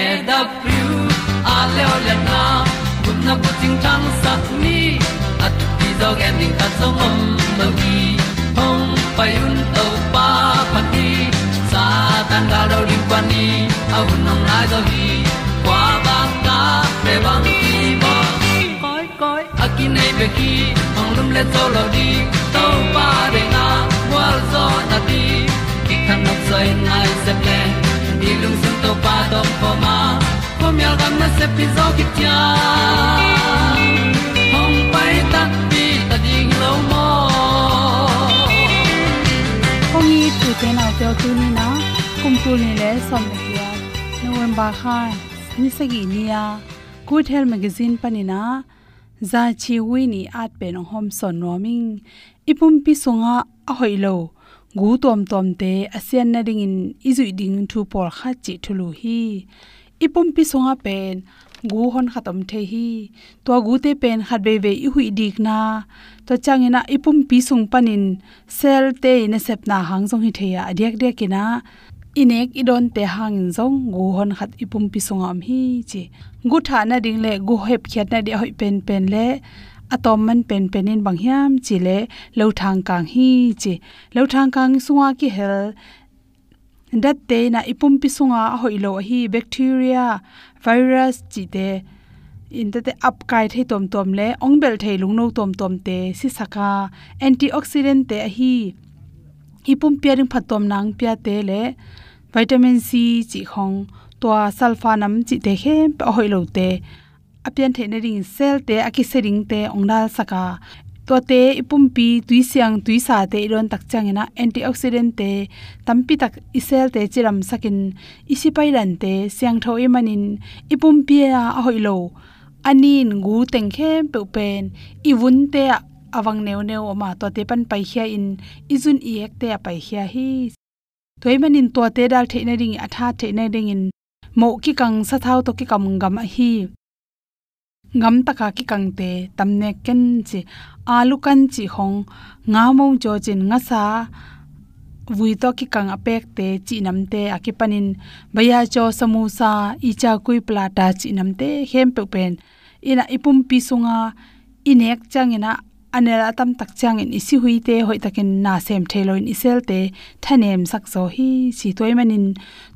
e da thru a le le na kun na ko ting tang sat ni at ti dog ending ta song om lo gi hong pai un to pa pa ti sa tan ga do ri pa ni au nong lai do gi kwa ba ta pe bang ki bo koi koi akin nei be ki ong lum le zo lo di to pa de na wa zo na ti ki kan nok sai nai se to pa to po ma po mi al gam na se pi zo ki tia hom pai ta pi ta ding lo mo hom ni tu te na te tu ni na kum tu ni le som le ya november khan ni se gi ni ya good health magazine panina za chi wi ni at pe no hom son noming ipum pi sunga a hoilo gu tom tom te asian na ring in izui ding thu por kha chi thulu hi. Ipum pi songa pen, gu hon khatam the hi. To gu te pen khat be ve i hui dik na. To changina ipum pi sung panin sel te na sep na hang jong hi theya adek de kina inek idon te hang jong gu hon khat ipum pi sung am hi chi. Gu tha na ding le, gu hep khiat na de hoi pen pen le atom man pen penin bang hiam chi lo thang kang hi chi. Lo thang kang sunga ki hel. Dat te na ipum pi sunga hoilo hi bacteria, virus chi te. In te up kai thei tom tom le, ong bel thei lung no tom tom te si saka antioxidant te hi. Ipum piaring phatom nang pia te le, vitamin c chi khong to sulfa nam chi te khe hoilo te apian the na ring sel te akisering te ongdal saka. To te ipum pi tui siang tui sa te, iron tak changena, antioxidant te, tampi tak isel te, chiram sakin isipai ran te, siang tho imanin ipum pi a hoilo anin gu teng khe pe pen i iwun te, awang neu neu oma. To te pan pai khia in, izun i ek te pai khia hi. Toy manin to te dal theina ring atha theina ring in, mo ki kang, sa thau to ki kam gam hi ngam taka ki kangte tamne ken chi alu kan chi hong nga mo jo chin nga sa vui to ki kang apek te chi nam te akipanin baya cho samusa icha kui plata chi nam te hem pe pen ina ipum pi sunga inek changena anela tam tak chang in isi hui te hoi takin na sem theloin isel te thanem sak zo hi si toimanin.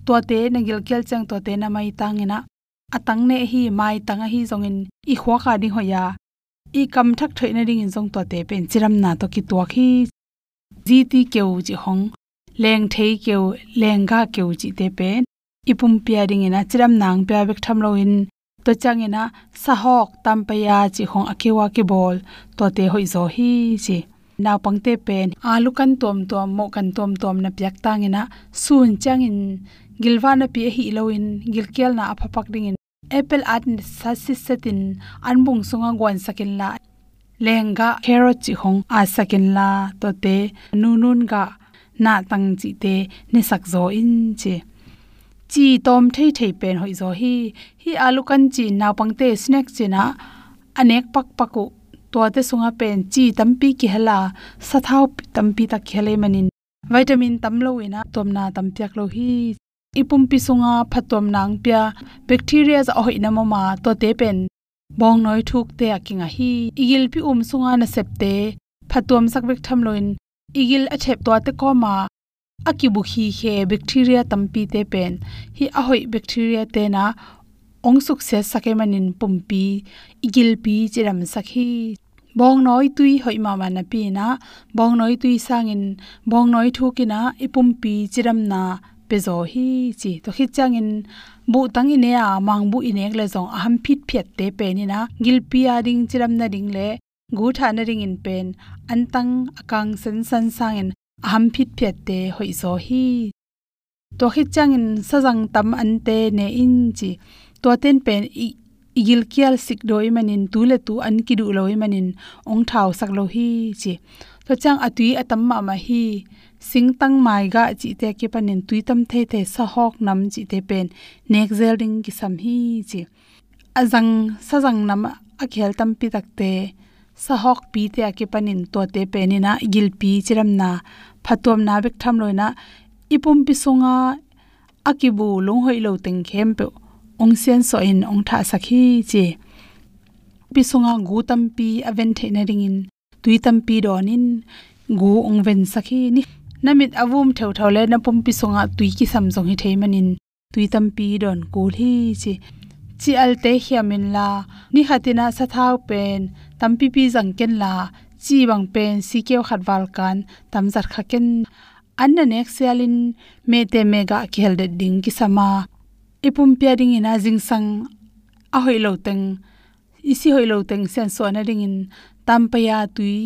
To te nagil kel chang to te na mai tangena atang ne hi mai tanga hi zongin i khwa kha ding hoya i kam thak thoina ding in zong to te pen chiram na to ki to khi ji ti keu ji hong, leng thei keu, leng ga keu ji te pen. Ipum pia ding ina chiram nang pia bek tham lo in. To chang ina sa hok tam pa ya chi hong akewa ke bol. To te hoi zo hi chi naw pangte pen, alu kan tom tom mo kan tom tom na pyak tangena sun changin gilwana pi hi loin gilkel na aphapak ding in apple at sasis setin, anbung sunga gwan sakin la, lenga carrot chi hong a sakin la to te nunun ga, na tang chi te ne sak zo in che chi tom thei thei pen hoi zo hi hi alu kan chi na pangte snack china anek pak paku to te sunga pen chi tampi ki hela sathau tampi ta khele manin. Vitamin tamlo ina tomna tampiak lo hi ipum pisunga phatom nang pya bacteria za hoi na mama to te pen. Bong noi thuk te akinga hi. Igil pi um sunga na septe phatom sak bek tham loin. Igil a chep to te ko ma akibu hi he bacteria tampi te pen. Hi ahoi bacteria te na ong suk se sake manin pumpi. Igil pi chiram sakhi bong noi tui hoi ma ma na pi na. Bong noi tui sangin. Bong noi thukina ipumpi chiram na pezo hi chi to khi changin bu tang ine a mang bu inek le zong aham phit phet te pe ni na gilpi a ding chiram na ding le gu tha na ring in pen antang akang sen san sang in aham phit phet te hoi zo hi to khi changin sajang tam ante ne in chi to ten pen igil kial sik doi manin tu le tu an ki du loi manin ong thau sak lo hi chi to chang atui atam ma ma hi sing tang mai ga chi te ki panin tui tam the the sa hok nam chi te pen. Nek zelding ki sam hi chi. Azang, sa jang nam a khel tam pi tak te. Sa hok pi te ki panin to te penina gil pi chiram na. Phatom na bek tham loina ipum pi songa akibu long hoi lo teng khem pe. Ong sen so in ong tha sakhi chi. Pi songa gu tam pi aven the na ring in. Tui tam pi donin gu ong ven sakhi ni namit avum theu thau le na pum pi songa tui ki sam jong hi thei manin tui tam pi don ko hi chi. Chi al te hiamin la. Ni hatina sa thau pen. Tam pi pi jang ken la. Chi bang pen si keu khat wal kan. Tam zar kha ken. An nek sialin. Me te mega khel de ding ki sama. Ipum pya ding ina jing sang. A hoi lo teng. Isi hoi lo teng sen so na ding in. Tam pa ya tui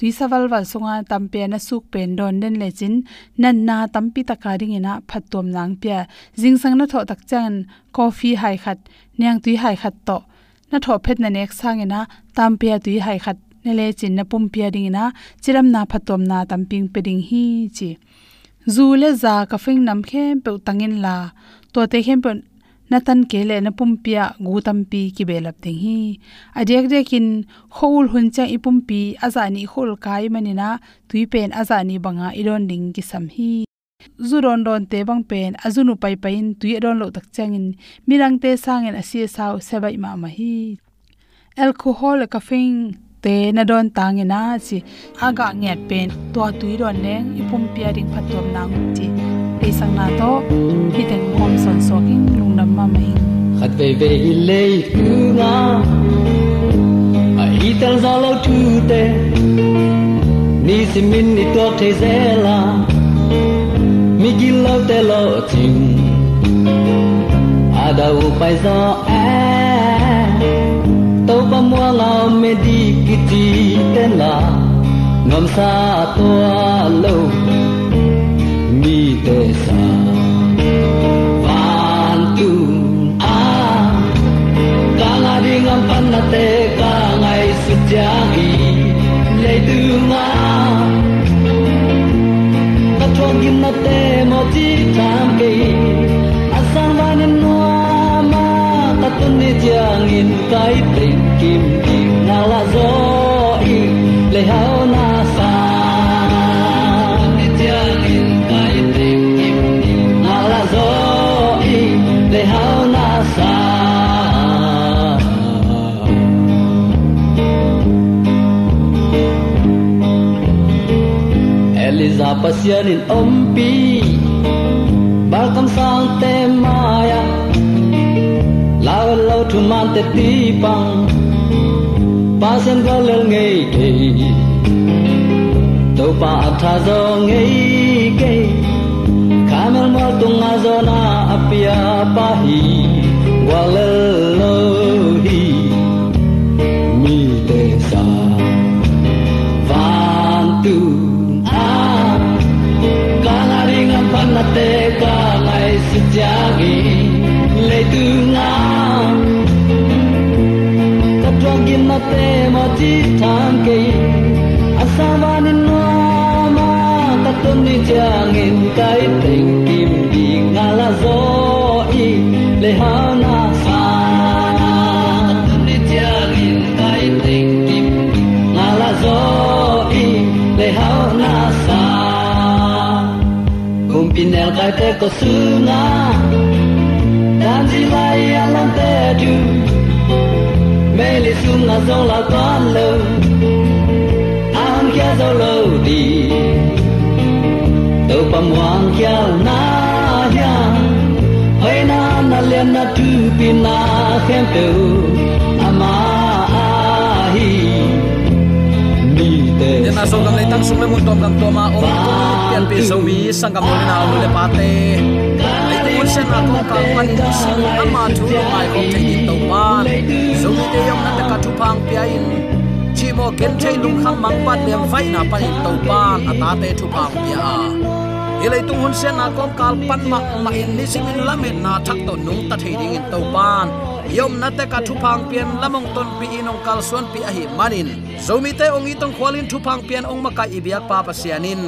tui sawal wal songa tampe na suk pen don den le chin, nan na tampi taka ring ina phatom nang pya jing sang na tho tak chang coffee hai khat, nyang tui hai khat to. Na tho phet na nek sang ina tampe tui hai khat ne le chin na pum pya ring ina chiram na phatom na tamping pe ding hi chi. Zu le za ka fing nam khem pe tangin la. To te khem pe natan kele na pumpia gu tampi ki belap ding hi adek dekin khol huncha ipumpi azani khol kai manina tuipen azani banga iron ding ki sam hi. Zuron don te bang pen azunu pai pain tui don lo tak changin mirang te sangen asia sau sebai ma ma hi. Alcohol caffeine te na don tangena chi aga nget pen to tui don ne ipum pia ring phatom nang chi te sang na to hi ten mom son so king lung nam ma mai khat ve ve ku nga ai tel za lo tu te ni si min ni to te zela mi gi lo te lo tình ada u pai zo a to ba mo la me di ki ti tên la ngắm sa tua lo mi te sa lam pan na te ka ngai su cha i le tu ma ta thong kim na te mo ti tam ke a sang ba van no ma ta tun ni jang in kai te kim kim na la zo i le hao Eliza pasianin ompi Balkam sang te maya Lao lo thu man te ti pang pa sen ga le ngei te To pa tha zo ngei ke Kamel mo tung nga zo na apia pa hi. Wa le te mo ti tham ke Asawanin no ma ta Katun ni cha jangin kai ting kim di ngala zo i Le ha na sa ta Katun ni cha jangin kai ting kim di ngala zo i Le ha na sa. Cùng pin el kai te ko su na sunga zong la quan lo Ang kia zo lo di Tâu pa muang kia na ya Hoi na na lian na tu pi na khem tu Ama ahi Mi te na so kam lai tang sum le mun tom kam to ma ong tu pian pi so mi sang kam le na le pa te ai te mun sen na ko ka man ni sim ama thu lo mai ko te ni to pan so mi te yong na te ka thu pang pia in chi mo ken chei lung kham mang pat lem vai na pa in to pan ata te thu pang pia a. Ilai tung hun sen na kom kal pan ma ma in ni simin lamet na thak to nung ta thei ding in to pan yom na te ka thu pang pian lamong ton pi inong kal suan pi a hi manin zomi te ong itong khwalin thu pang pian ong maka ibiak pa pa sianin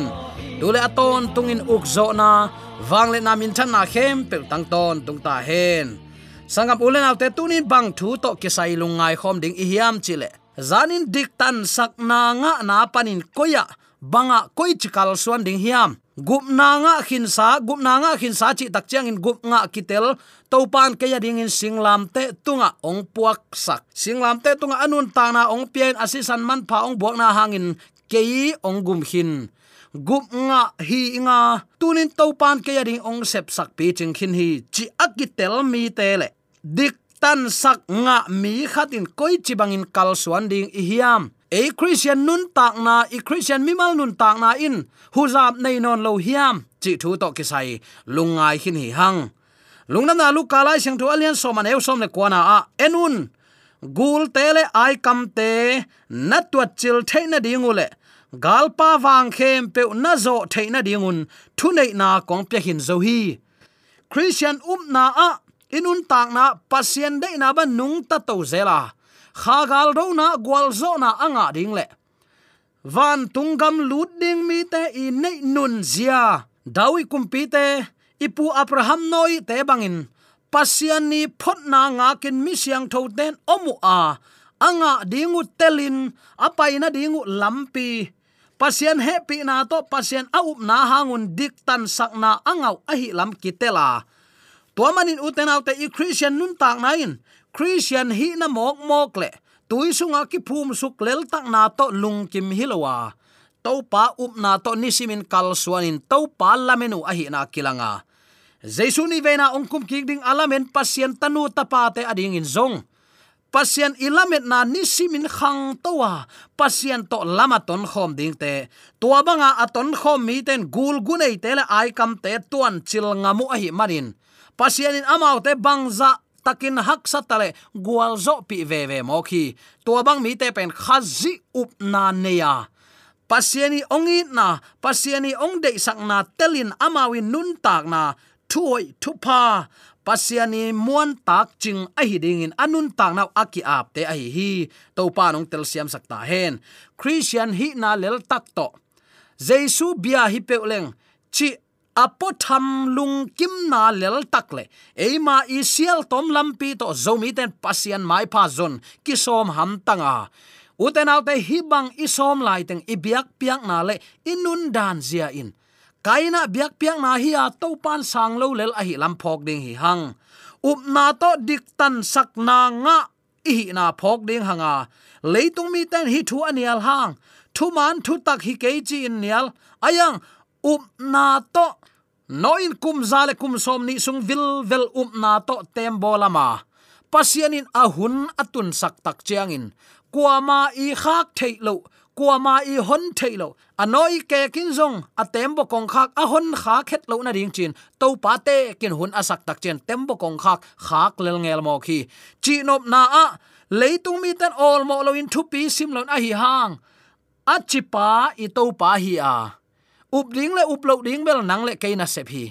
tule aton tungin ukzo na wangle na min chan na khem pel tang ton tung ta hen. Sangam ulen autte tunin bang thu to kisai lungai khom ding i hiam chile zanin dik tan sak na nga na panin koya banga koi chikal suan ding hiam. Gup na nga khin sa, gup na nga khin sa chi tak chiang in gup nga kitel, topan ke ya ding in singlam te tunga ong puak sak. Singlam te tunga anun ta na ong pian asisan man pha ong buak na hangin kei ong gum hin gup nga, hi nga. Tunin topan ke ya ding ong sep sak pi ching khin hi. Chi akitel mi te le. Dik tan sak nga mi khatin koi chibangin kal suan ding i hiam. E christian nun tak na e christian mimal nun tak na in. Huzap nei non lo hiam. Chi thu to ki sai. Lungai hin hi hang. Lungnam na lu kalai sang thu alian som an eu som le kwana a. Enun. Gul tele ai kam te. Natwa chil theina dingule galpa wang khem pe na zo theina dingun thu nei na kong pe hin zo hi. Christian um na a inun tak na pasien dei na ban nung ta to zela kha gal ro na gwal zo na anga ding le. Van tungam lut ding mi te i nei nun zia. Dawi kumpi te ipu abraham noi te bangin pasian ni phot na nga kin mi siang tho ten omu a. Anga dingu telin apaina dingu lampi pasian happy na to pasian aup na hangun dik tan sak na angau ahi lam kitela. To manin uten autte i christian nun tak nain christian hi na mok mok le. Tui sunga ki phum suk lel tak na to lung kim hilowa. To pa up na to nisimin kal suanin to pa lamenu ahi na kilanga. Jesu ni vena ongkum king ding alamen, pasien tanu tapate ading in zong pasien ilamet na nisimin khang towa. Pasien to lama ton khom ding te. Tua banga aton khom mi ten gul gunei te le ai kam te tuan chil ngamu ahi marin pasien in amau te bangza takin hak satale gwal zo pi ve ve mo khi. Tua bang mi te pen khazi up na neya. Pasieni pasiani ongi na pasiani ong de sak na telin amawin nun tak na. Thuoi thupa pasiani muan tak ching a hi ding in anun tak nau aki ap te a hi hi. To pa nong tel siam sakta hen. Christian hi na lel tak to. Jesu bia hi pe leng chi apo tham lung kim na lel tak le. Eima sial tom lampi to zomi ten pasian mai pa zon. Ki som ham tanga. Uten autte hibang isom lai teng ibiak piak na le inun dan zia in kaina biak piang na hi a to pan sang lo lel a hi lam phok ding hi hang. Up na to dik tan sak na nga i na phok ding hanga. Leitung mi ten hi thu anial hang. Thu man thu tak hi ke chi in nial. Ayang, up na to noin kum zale kum som ni sung vil vel up na to tem bolama pasianin ahun atun sak tak chiangin kwama i khak theilo kuama i hon thailo anoi ke kin zong atem bo kong khak, a hon kha khet lo na ring chin. To pa te kin hun asak tak chen. Tembo kong khak khak lel ngel mo khi. Chi nop na a, leitung mi tan all mo lo in thu pi sim lon a hi hang. A chi pa i to pa hi a. Up ding le, up lo ding bel nang le ke na sep hi.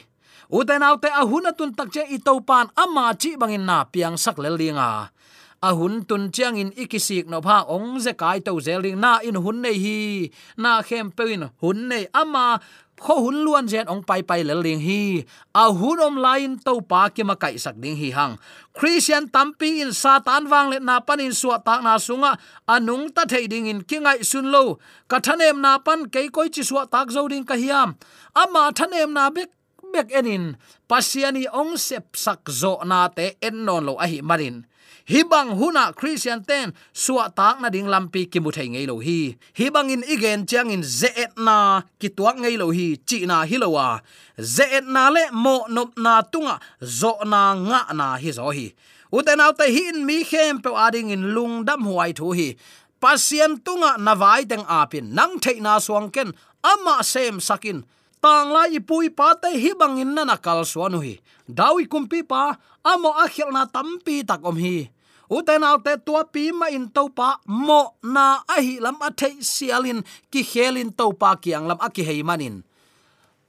Uten autte a hun atun tak che i to pan ama chi bangin na piang sak lel linga a hun tun chiang in ikisik no pha ong ze kai to zeling na in hun nei hi. Na khem pein hun nei ama, kho hun luan zen ong pai pai le ling hi. A hun om lain to pa ki ma kai sak ding hi hang. Christian tampi in satan wang le na pan in suwa tak na sunga. Anung ta thei ding in kingai sun lo. Ka thanem na pan kei koi chi suwa tak zo ding ka hiam. Ama thanem na bek bek enin pasiani ong sep sak zo na te en non lo a hi marin hibang huna christian ten suwa tak na ding lampi ki mu thei ngei lo hi. Hibang in igen chang in ze et na ki tuak ngei lo hi, chi na hi lo wa. Ze et na le mo nop na tunga, zo na nga na hi zo hi. Uten autte hi in mi khem pe ading in lung dam huai thu hi. Pasien tunga na vai teng apin nang thei na suang ken, ama sem sakin tang la ipui pa te hi bangin na nakal suanu hi. Dawi kumpi pa, amo akhil na tampi tak om hi. Uten te tua pi ma in to pa mo na ahi lam a thei sialin, ki khelin to pa kiang lam a ki hei manin.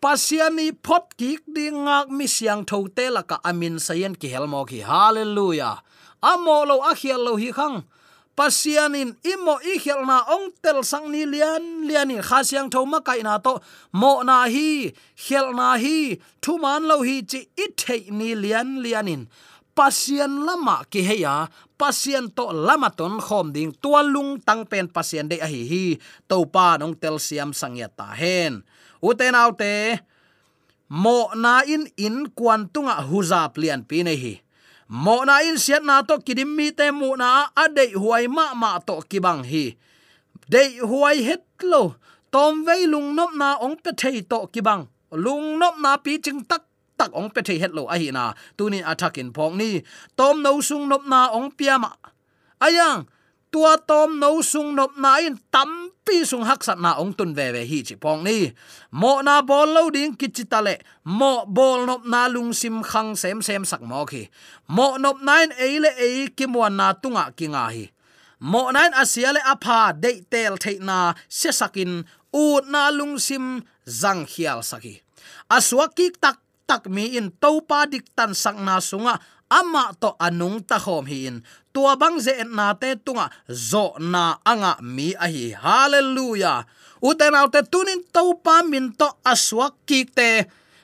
Pasiani phot ki ding ngak mi siang tho te la ka amin sayen ki helmo ki hallelujah. Amo lo a lo hi khang pasianin imo i khelna ong tel sang ni lian, lianin kha siang tho ma kai na to. Mo na hi khelna hi thu man lo hi chi i thei ni lian, lianin. Pasian lama ki heya pasian to lama ton khom ding tualung tang pen pasian de a hi hi to pa nong tel siam sangya ta hen. Uten autte mo na in in kwantunga huzap lian pi nei hi mo na in siat na to kidim mi te mu na ade huai ma ma to kibang hi. De huai het lo, tom vei lung nop na ong pe thei to kibang. Lung nop na pi ching tak tak ong pe thei het lo a hi na. Tunin attacking phong ni. Tom no sung nop na ong pia ma ayang, tua tom no sung nop na in tam pi sung hak sat na ong tun ve ve hi chi pong ni. Mo na bol lo ding ki chi tale mo bol nop na lung sim khang sem sem sak mo khi. Mo nop nine e le e ki mo na tunga ki nga hi. Mo nine asia le apha de tel the na se sakin u na lung sim zang khial saki aswaki tak tak mi in topa dik tan sak na sunga ama to anung ta khom hi in tua bang ze na te tunga zo na anga mi a hi. Hallelujah. Uten autte tunin to pa min to aswak ki te.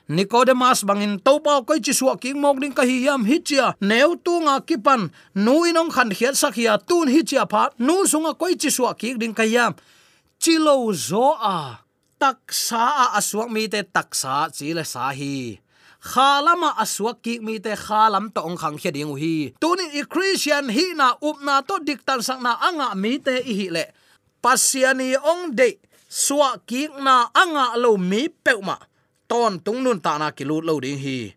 Nicodemus bangin topa ko chi suwa ki mok ding ka hi yam hichia. Neu tu nga kipan nu inong khan khiat sakhia tun hichia pha. Nu sunga koi chi suwa ki ding ka yam. Chilo zo a. Taksa a aswak mi te taksa chile sa hi khalama aswak ki mi te khalam to ong khang khia ding hi tuni i christian hi na upna to diktan sang na anga mi te i hi le. Pasiani ong de suwa ki na anga lo mi peuma. Ton tung nun ta na ki lut lo ding hi.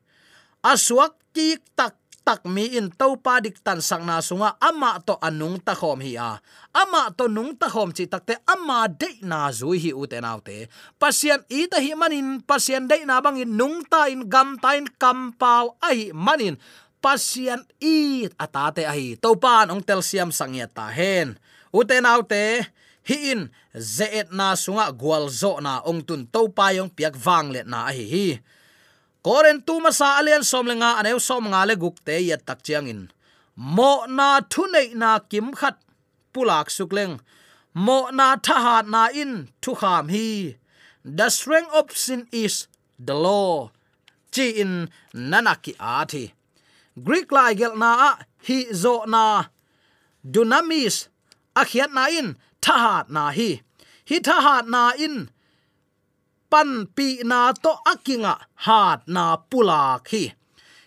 Aswak ki tak tak mi in to pa dik tan sang na sunga, ama to anung ta khom hi a. Ama to nung ta khom chi takte ama de na zui hi u te naw te. Pasian i ta hi manin pasian de na bang in nung ta in gam ta in kam pau ai manin. Pasian i atate ahi to pan ong tel siam sangya ta hen. Uten autte hi in zeet na sunga gwal zo na ong tun to pa yong piak wang let na hi hi koren tu ma sa alian som le nga aneu som nga le guk te ya tak chiang in. Mo na thu nei na kim khat pulak sukleng mo na tha ha na in thu kham hi. The strength of sin is the law. Chi in nanaki athi greek lai gel na a, hi zo na. Dunamis akhiat na in, tha ha na hi. Hi tha ha na in pan pi na to akinga, hat na pula khi.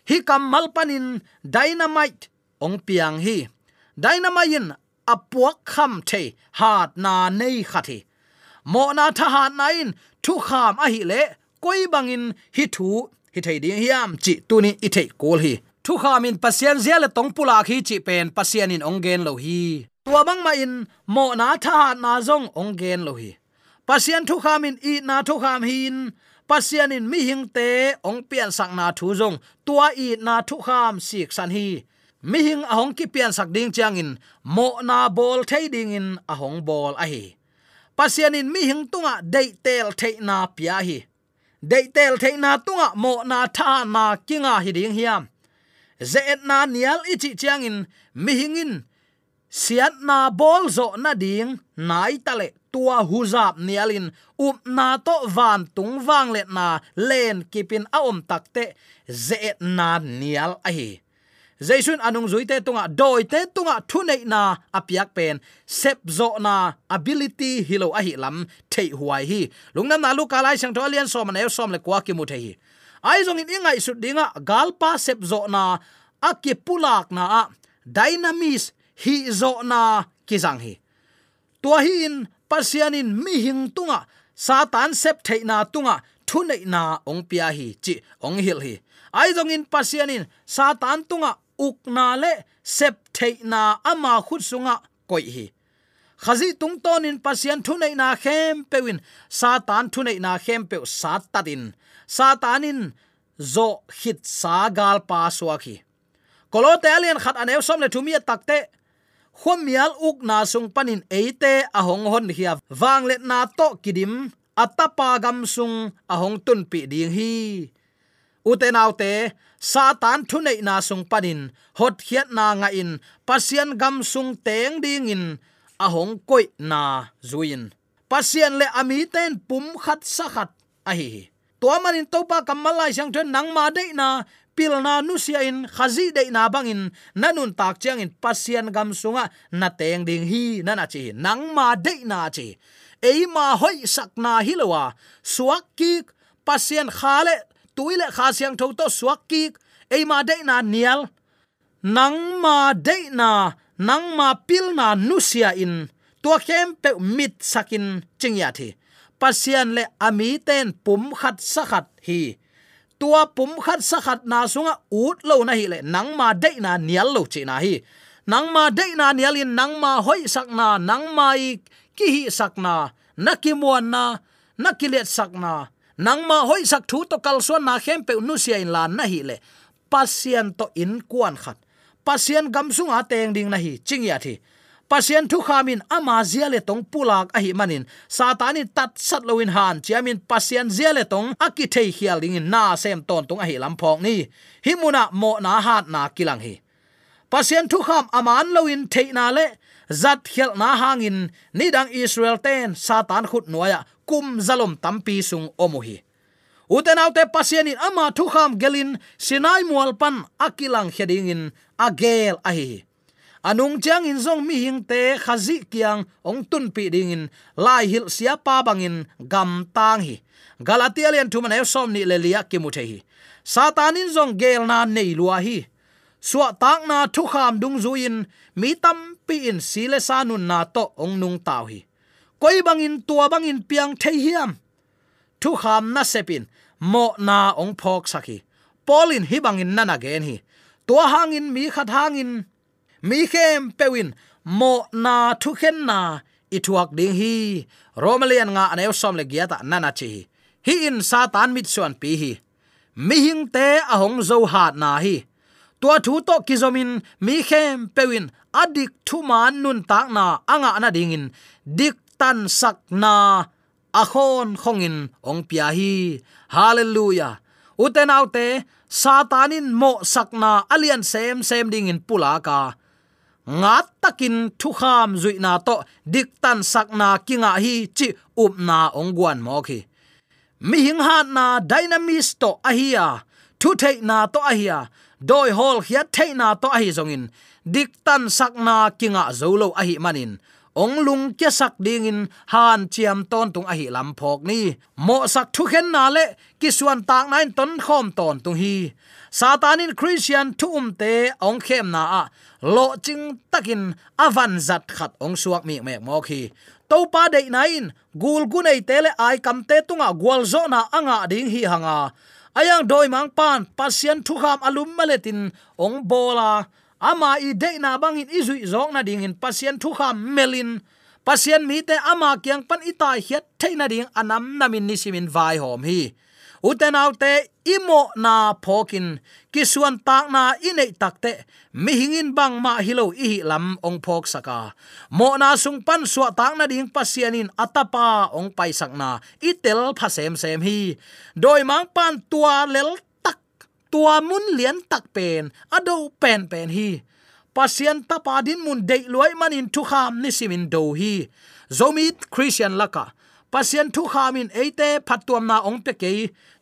Hi kamal panin dynamite, ong piang hi. Dynamite apuak kham the hat na nei khati mo na tha hat na in, thu kham a hi le, koi bangin hi thu, hi thei ding hiam chi tuni i thei kol hi. Thu kham in pasien zia le tong pula khi chi pen pasien in ong gen lo hi. Tua bang ma in, mo na tha hat na zong ong gen lo hi pasian thu kham in i na thu kham hin. Pasian in mi hing te ong pian sak na thu jong tua i na thu kham sik san hi. Mi hing ahong ki pian sak ding chang in. Mo na bol thei ding in ahong bol a hi. Pasian in mi hing tunga dei tel thei na pia hi. Dei tel thei na tunga mo na tha na kinga hi ding hiam. Zet na nial ichi chang in. Mi hing in. Siat na bol zo na ding nai tale tua huzap nialin up na to van tung wang let na len kipin a om takte zet na nial a hi. Jaisun anung zuite tunga doi te tunga thunei na apiak pen. Sep zo na ability hilo a hi lam thei huai hi. Lungnam na lu kalai sang tholian som na som le kwa ki mu thei ai zong in ingai su dinga galpa sep zo na akipulak na a. Dynamis hi zo na kizang hi. Tua hi in pasianin mi hing tunga, satan sep theina tunga thunei na ong pia hi, chi ong hil hi. Ai jong in pasianin satan tunga ukna le, sep theina ama khut sunga koi hi. Khazi tung tonin pasian thunei na khem pewin satan thunei na khem pe satatin satanin zo hit sagal pa suaki kolote alien khat anew som le thumia takte khomial uk na sung panin eite ahong hon hia wang let na to kidim atapa gam sung ahong tun pi ding hi. Uten autte satan thunei na sung panin. Hot hiat na nga in, pasian gam sung teng ding in, ahong koi na zuin. Pasian le ami ten pum khat sa khat a hi to manin to pa kamalai sang thon nang ma de na pilna nu sia in, khazi de na bangin nanun tak chiang in, pasian gam sunga, na teng ding hi nana chi, nang ma de na chi. Ei ma hoi sakna hilowa suak ki pasian khale tuile kha siang tho to suak ki ei ma de na nial. Nang ma de na, nang ma pilna nusia in, tua kem pe mit sakin chingya thi. Pasian le ami ten pum khat sakhat hi tua pum khat sakhat na sunga ut lo na hi le nang ma de na nial lo chi na hi. Nang ma de na nial in nang ma hoi sak na, nang mai ki hi sak na na ki muan na na ki let sak na. Nang ma hoi sak thu to kal suan na khem pe nu sia in la na hi le pasien to in kuan khat. Pasien gam sunga teng ding na hi chingya thi pasien thu khamin ama ziale tong pulak ahi manin. Satani tat sat loin han. Chiamin pasien ziale tong aki thei hial na sem ton tung ahi hi ni. Himuna mo na hat na kilang hi. Pasien thu kham aman loin thei na le. Zat khel na hangin nidang israel ten. Satan khut noya kum zalom tampi sung omuhi uten autte pasianin ama thu kham gelin sinai mual pan akilang heding in agel ahi anung chang in zong mi hing te, khazi kiang ong tun pi ding in, lai hil sia pa bangin gam tang hi. Galatia lian thu man som ni le lia ki mu the hi. Satanin zong gel na nei lua hi. Suwa tak na thu kham dung zu in, mi tam pi in sile sanun na to ong nung taw hi. Koi bangin tua bangin piang thei hiam thu kham na sepin mo na ong phok sakhi polin hi bangin nana gen hi. Tua hangin mi khat hangin mi khem pewin, mo na thu khen na i thuak ding hi. Romalian nga anew som le giata nana chi hi. In satan mit suan pi hi. Mi hing te ahong zo hat na hi. Tua thu to kizomin, mi khem pewin, adik thu man nun tak na, anga na dingin dik tan sak na, akhon khongin ong pia hi. Hallelujah. Uten autte satanin mo sakna alian sem sem dingin pulaka ngat takin thu kham zui na to, dik tan sakna kinga hi chi up na ong guan mo khi. Mi hing hat na dynamis to ahia thu thei na to ahia doi hol khia thei na to ahi zongin dik tan sakna kinga zolo ahi manin ong lung ke sak ding in, han chiam ton tung ahi lam phok ni. Mo sak thu khen na le ki suan tak nain ton khom ton tung hi satanin christian thu te ong khem na a. Lo ching takin avan zat khat ong suak mi mek mo khi. To pa de nain, gul gunai tele ai kam te tunga gwal zo na anga ding hi hanga. Ayang doi mang pan, pasien thu kham alum maletin, ong bola. Ama i de na bangin izui zong na ding in pasien thu kham melin. Pasien mi te ama kyang pan itai hiat theina ding anam namin nisimin vai hom hi uten autte imo na phokin. Kisuan tak na inei takte. Mi hingin bang ma hilo i lam ong phok saka. Mo na sung pan suwa tak na ding pasianin atapa ong pai sakna itel phasem sem hi. Doi mang pan tua lel tak. Tua mun lian tak pen. Ado pen pen hi. Pasian tapa din mun dei loi manin thu kham ni simin do hi. Zomit christian laka. Pasien thu khamin eite phatuam na ong pe ke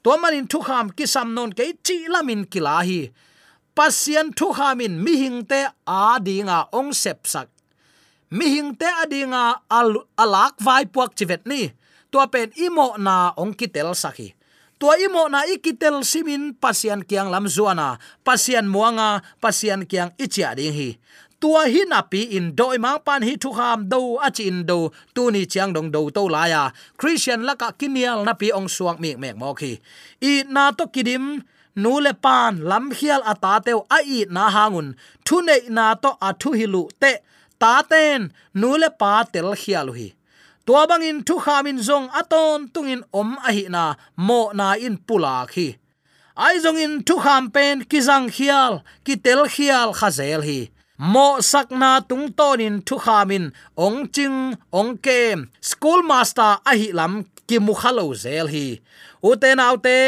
to manin thu kham ki sam non ke chi lamin kilahi pasien thu khamin mi hing a dinga ong sep sak. Mi hing adinga al, alak vai puak chivet ni. To pen imo na ong kitel sakhi tua imo na ikitel simin pasian kiang lam zuana pasian muanga pasian kiang ichia ding hi tua hi na pi in doi mang pan hi thu kham do a chin do, tu ni chiang dong do to la ya christian la ka kinial na pi ong suang mi mek mo khi. I na to kidim, nu le pan, lam khial ata teu a i na hangun. Thu nei na to a thu hilu te, ta ten, nu le pa tel hial hi. Tua bang in thu khamin zong aton tungin om a hi na, mo na in pula khi. Ai zong in thu kham pen kizang khial ki tel khial khazel hi mo sakna tung tonin thu khamin ong ching ong kem school master a hi lam ki mu khalo zel hi uten autte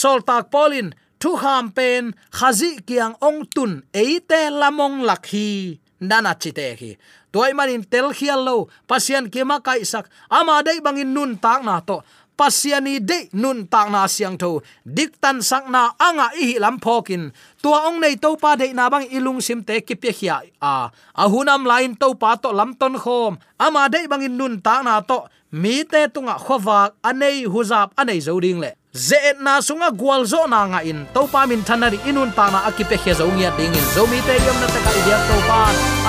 sol tak polin thu kham pen khazi kiang ong tun eite lamong lakhi nana chite hi toy manin tel khial lo pasian kema kai sak. Ama dei bangin nun tak na to pasiani de nun tak na siang tho. Dik tan sak na anga i lam phokin. Tua ong nei to pa de na bang ilung sim te ki pe khia. A a hunam lain to pa to lam ton khom. Ama de bang in nun tak na to, mi te tunga khowak anei huzap anei zoding le. Ze na sunga gwal zo na nga in. To pa min thanari inun ta na akipe khe zo ngia ding in. Zo mi te yom na ta ka idia to pa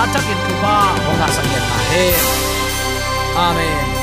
atak in tu pa honga sang ta he. Amen.